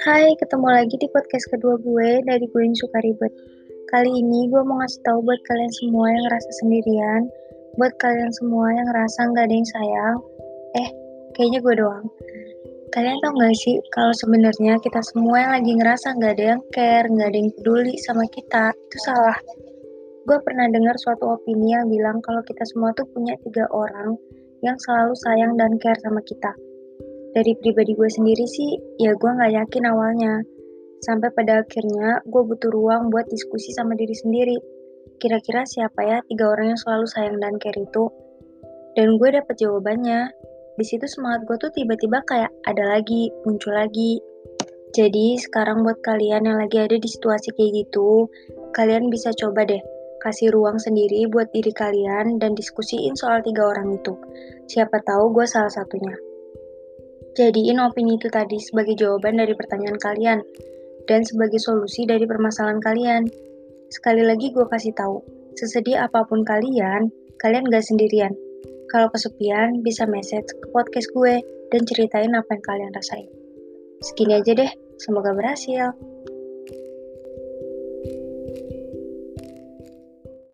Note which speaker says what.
Speaker 1: Hai, ketemu lagi di podcast kedua gue dari gue yang suka ribet. Kali ini gue mau ngasih tahu buat kalian semua yang ngerasa sendirian, buat kalian semua yang ngerasa nggak ada yang sayang. Eh, kayaknya gue doang. Kalian tau gak sih kalau sebenarnya kita semua yang lagi ngerasa nggak ada yang care, nggak ada yang peduli sama kita, itu salah. Gue pernah dengar suatu opini yang bilang kalau kita semua tuh punya tiga orang yang selalu sayang dan care sama kita dari pribadi gue sendiri sih, ya gue gak yakin awalnya. Sampai pada akhirnya gue butuh ruang buat diskusi sama diri sendiri. Kira-kira siapa ya tiga orang yang selalu sayang dan care itu? Dan gue dapet jawabannya. Di situ semangat gue tuh tiba-tiba kayak ada lagi, muncul lagi. Jadi sekarang buat kalian yang lagi ada di situasi kayak gitu, kalian bisa coba deh kasih ruang sendiri buat diri kalian dan diskusiin soal tiga orang itu. Siapa tahu gue salah satunya. Jadiin opini itu tadi sebagai jawaban dari pertanyaan kalian dan sebagai solusi dari permasalahan kalian. Sekali lagi gue kasih tahu, sesedih apa pun kalian, kalian gak sendirian. Kalau kesepian, bisa message ke podcast gue dan ceritain apa yang kalian rasain. Segini aja deh, semoga berhasil.